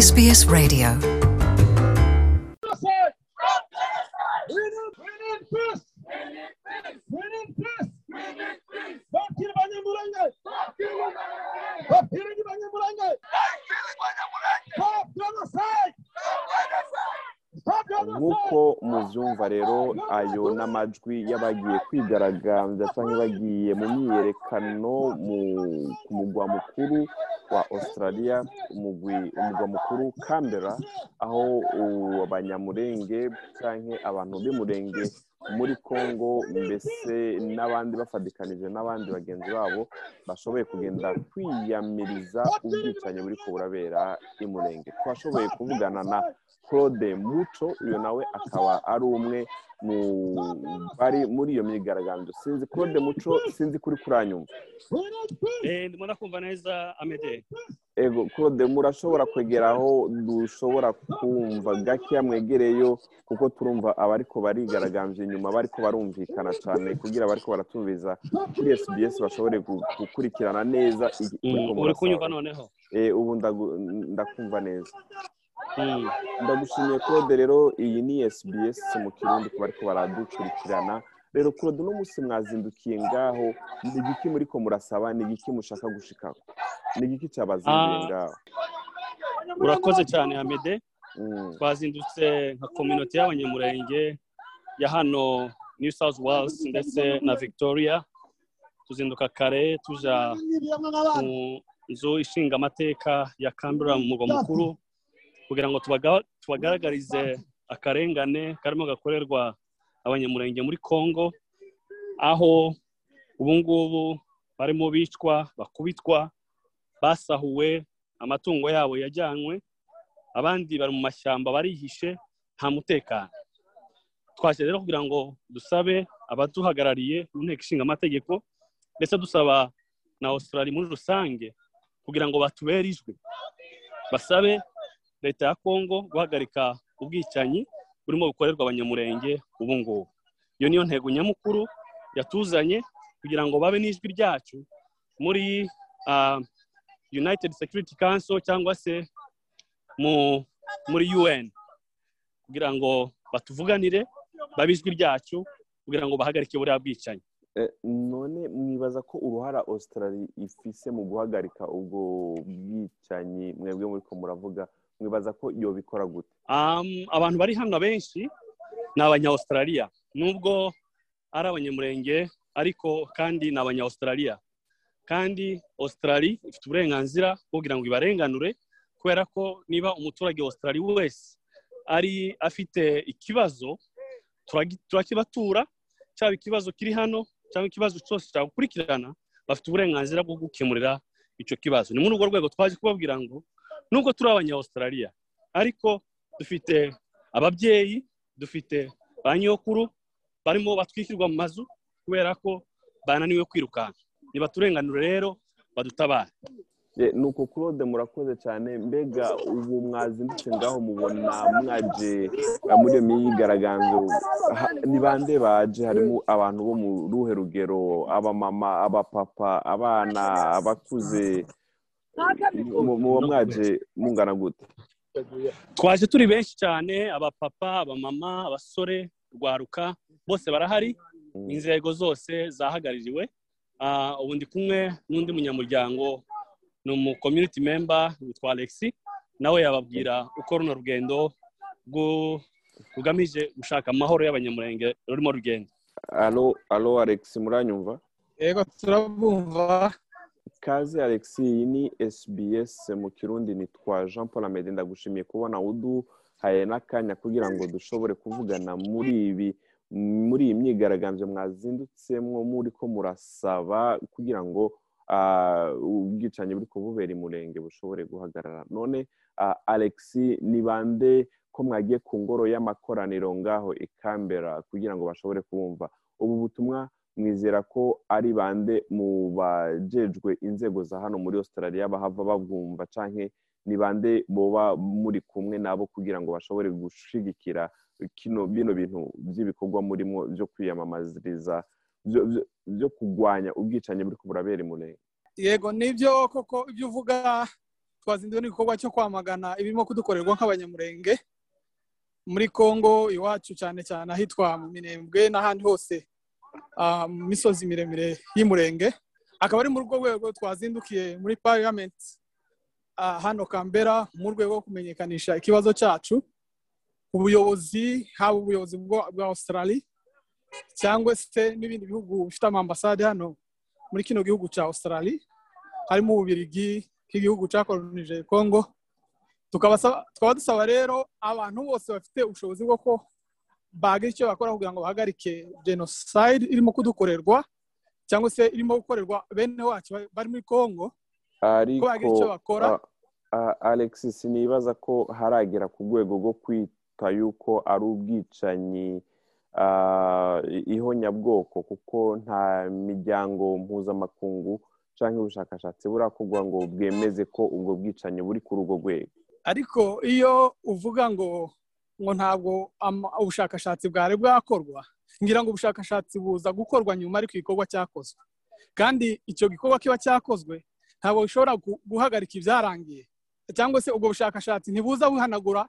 SBS Radio. Nk'uko mubyumva rero ayo n'amajwi y'abagiye kwigaragambya cyangwa bagiye mu myiyerekano ku mugwa mukuru wa australia umugwa mukuru canberra aho abanyamurenge cyangwa abantu b'umurenge muri congo mbese n'abandi bafatikanije n'abandi bagenzi babo bashoboye kugenda kwiyamiriza ubwicanyi buri burabera i murenge. Twashoboye kuvugana na claude muco uyu nawe akaba ari umwe mu bari muri iyo myigaragambyo. Sinzi claude muco sinzi kuri kuranyumva Eh, ndimo ndakumva neza amede ego claude murashobora kwegera aho dushobora kumva gakeya mwegereyo kuko turumva abariko barigaragambye inyuma bariko barumvikana cyane kugira abariko baratumviza kuri sbs bashobore gu- gukurikirana neza Mm, uri kunyumva noneho. Eh, ubu ndakumva neza. Ndagushimiye claude rero iyi ni sbs mu kirundi ku bariko baradukurikirana rero claude uno munsi mwazindukiye ngaho ni igiki muriko murasaba ni igiki mushaka gushikako ni igiki cyabazinduye Ah. ngaho? Urakoze cyane amede Mm. twazindutse nka kominote y'abanyamurenge ya hano new south wales ndetse na victoria. Tuzinduka kare tuja mu nzu ishinga amateka ya canberra mu murwa mukuru. Kugira ngo tubaga- tubagaragarize akarengane karimo gakorerwa abanyamurenge muri congo aho ubu ngubu barimo bicwa bakubitwa basahuwe amatungo yabo yajyanywe abandi bari mu mashyamba barihishe nta mutekano. Twaje rero kugira ngo dusabe abaduhagarariye mu nteko ishinga amategeko ndetse dusaba na australia muri rusange kugira ngo batubere ijwi. Basabe leta ya congo guhagarika ubwicanyi burimo bukorerwa abanyamurenge ubu ngubu. Iyo niyo ntego nyamukuru yatuzanye kugira ngo babe n'ijwi ryacu muri ah, united security council cyangwa se mu muri UN kugira ngo batuvuganire babe ijwi ryacu kugira ngo bahagarike buriya bwicanyi. Eh, none mwibaza ko uruhara australia ifise mu guhagarika ubwo bwicanyi mwebwe muriko muravuga mwibaza ko iyo bikora gute. Abantu bari hano benshi ni abanya-australia. Nubwo ari abanyamurenge ariko kandi ni abanya-australia. Kandi australia ifite uburenganzira kugira ngo ibarenganure kubera ko niba umuturage wa wese ari afite ikibazo turakibatura cyaba ikibazo kiri hano cyangwa ikibazo cyose cyagukurikirana bafite uburenganzira bwo gukemurira icyo kibazo. Ni muri urwo rwego twaje kubabwira ngo nubwo turi abanya-australia ariko dufite ababyeyi dufite ba nyokuru barimo batwikirwa mu mazu kubera ko bananiwe kwirukanka. Nibaturenganure rero badutabare. Eh, nuko claude murakoze cyane. Mbega ubu mwazindutse ngaho mubona mwaje muri iyo myigaragambyo. Ni bande baje? Harimo abantu bo mu ruhe rugero? Abamama abapapa abana abakuze. Muba mwaje mungana gute? Twaje turi benshi cyane abapapa abamama abasore rwaruka bose barahari. Mm. inzego zose zahagarariwe Ah, ubu ndi kumwe n'undi munyamuryango ni umu community member witwa alexi nawe yababwira uko runo rugendo rugamije gushaka amahoro y'abanyamurenge rurimo rugenda. Alo alo alex muranyumva? Yego turabumva. Kaze alex iyi ni sbs mu kirundi nitwa jean paul amede ndagushimiye kubona uduhaye n'akanya kugira ngo dushobore kuvugana muri ibi muri iyi myigaragambyo mwazindutsemo muri ko murasaba kugira ngo ubwicanyi buri kububera imurenge bushobore guhagarara. None alex ni bande ko mwagiye ku ngoro y'amakoraniro ngaho i Canberra kugira ngo bashobore kubumva ubu butumwa mwizera ko ari bande mu bajejwe inzego za hano muri australia bahava babwumva canke ni bande boba muri kumwe nabo kugira ngo bashobore gushigikira kino bino bintu by'ibikorwa murimo byo kwiyamamaziriza byo- kurwanya ubwicanyi buri burabera imurenge yego ni byo koko ibyo uvuga twazinduwe n'igikorwa cyo kwamagana ibirimo kudukorerwa nk'abanyamurenge muri congo iwacu cyane cyane ahitwa mu minembwe n'ahandi hose. Mu misozi miremire y'umurenge. Akaba ari muri urwo rwego twazindukiye muri parliament. Ah, hano kambera mu rwego rwo kumenyekanisha ikibazo cyacu ubuyobozi haba ubuyobozi bwa australia cyangwa se n'ibindi bihugu bifite amambasade hano muri kino gihugu cya australia harimo ububirigi nk'igihugu cyakolonije congo. Tukaba sa- tukaba dusaba rero abantu bose bafite ubushobozi bwo bagira icyo bakora kugira ngo bahagarike genocide irimo kudukorerwa cyangwa se irimo gukorerwa bene wacu bari- muri congo ariko ko bagira icyo bakora. alexis nibaza ko haragera ku rwego rwo kwita yuko ari ubwicanyi ihonyabwoko kuko nta miryango mpuzamakungu cyangwa ubushakashatsi burakorwa ngo bwemeze ko ubwo bwicanyi buri kuri urwo rwego. Ariko iyo uvuga ngo ngo ntabwo ubushakashatsi bwari bwakorwa. Ngira ngo ubushakashatsi buza gukorwa nyuma ariko igikorwa cyakozwe. Kandi icyo gikorwa kiba cyakozwe ntabwo bishobora gu- guhagarika ibyarangiye. Cyangwa se ubwo bushakashatsi ntibuza buhanagura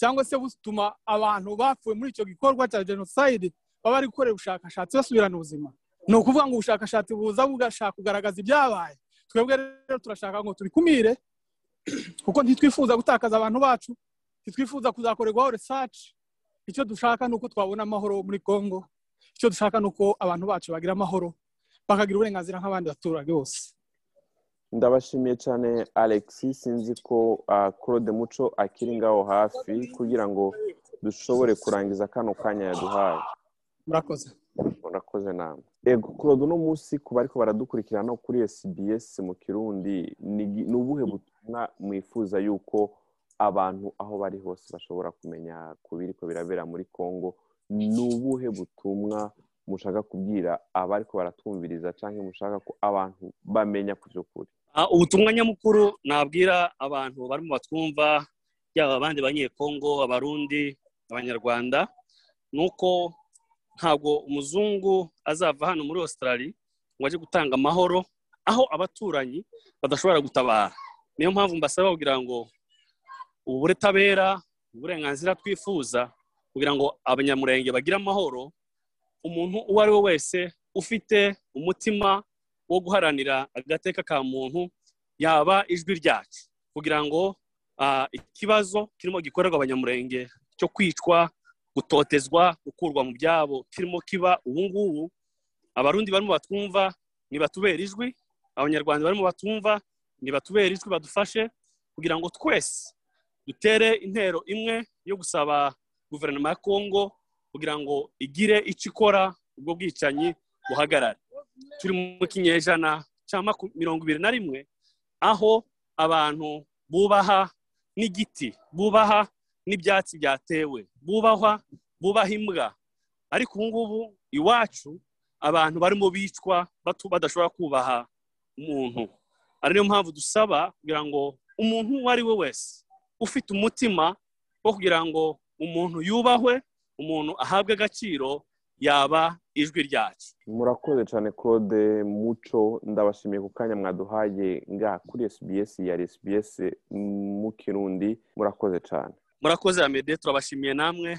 cyangwa se butuma abantu bapfuye muri icyo gikorwa cya jenoside baba bari gukorera ubushakashatsi basubirana ubuzima. Ni ukuvuga ngo ubushakashatsi buza bugashaka kugaragaza ibyabaye. Twebwe rero turashaka ngo tubikumire kuko ntitwifuza gutakaza abantu bacu ntitwifuza kuzakorerwaho research. Icyo dushaka ni uko twabona amahoro muri congo. Icyo dushaka ni uko abantu bacu bagira amahoro bakagira uburenganzira nk'abandi baturage bose. Ndabashimiye cyane alexis. Sinzi ko ah, claude muco akiri ngaho hafi kugira ngo dushobore kurangiza kano kanya yaduhaye. Murakoze. Murakoze namwe ego claude uno munsi ku bariko baradukurikirana kuri sbs mu kirundi ni ubuhe butumwa mwifuza yuko abantu aho bari hose bashobora kumenya ku biriko birabera muri congo ni ubuhe butumwa mushaka kubwira abariko baratwumviriza cyangwa mushaka ko abantu bamenya ku by'ukuri Ah, ubutumwa nyamukuru nabwira abantu barimo batwumva yaba abandi banyekongo abarundi abanyarwanda ni uko ntabwo umuzungu azava hano muri australia ngo ajye gutanga amahoro aho abaturanyi badashobora gutabara. Niyo mpamvu mbasaba kugira ngo ubu butabera uburenganzira twifuza kugira ngo abanyamurenge bagire amahoro umuntu uwo ari we wese ufite umutima wo guharanira agateka ka muntu yaba ijwi ryacu. Kugira ngo ikibazo kirimo gikorerwa abanyamurenge cyo kwicwa gutotezwa gukurwa mu byabo kirimo kiba ubu ngubu abarundi barimo batwumva nibatubera ijwi abanyarwanda barimo batwumva nibatubera ijwi badufashe kugira ngo twese dutere intero imwe yo gusaba guverinoma ya kongo kugira ngo igire icyo ikora ubwo bwicanyi buhagarare. Turi mu kinyejana cya mirongo ibiri na rimwe aho abantu bubaha n'igiti bubaha n'ibyatsi byatewe bubahwa bubaha imbwa. Ariko ubu ngubu iwacu abantu barimo bicwa badashobora kubaha umuntu. Ari niyo mpamvu dusaba kugira ngo umuntu uwo ari we wese ufite umutima wo kugira ngo umuntu yubahwe umuntu ahabwe agaciro yaba ijwi ryacu murakoze cyane claude muco ndabashimiye ku kanya mwaduhaye ngaha kuri sbs ya sbs mu kirundi. Murakoze cyane. Murakoze amede turabashimiye namwe.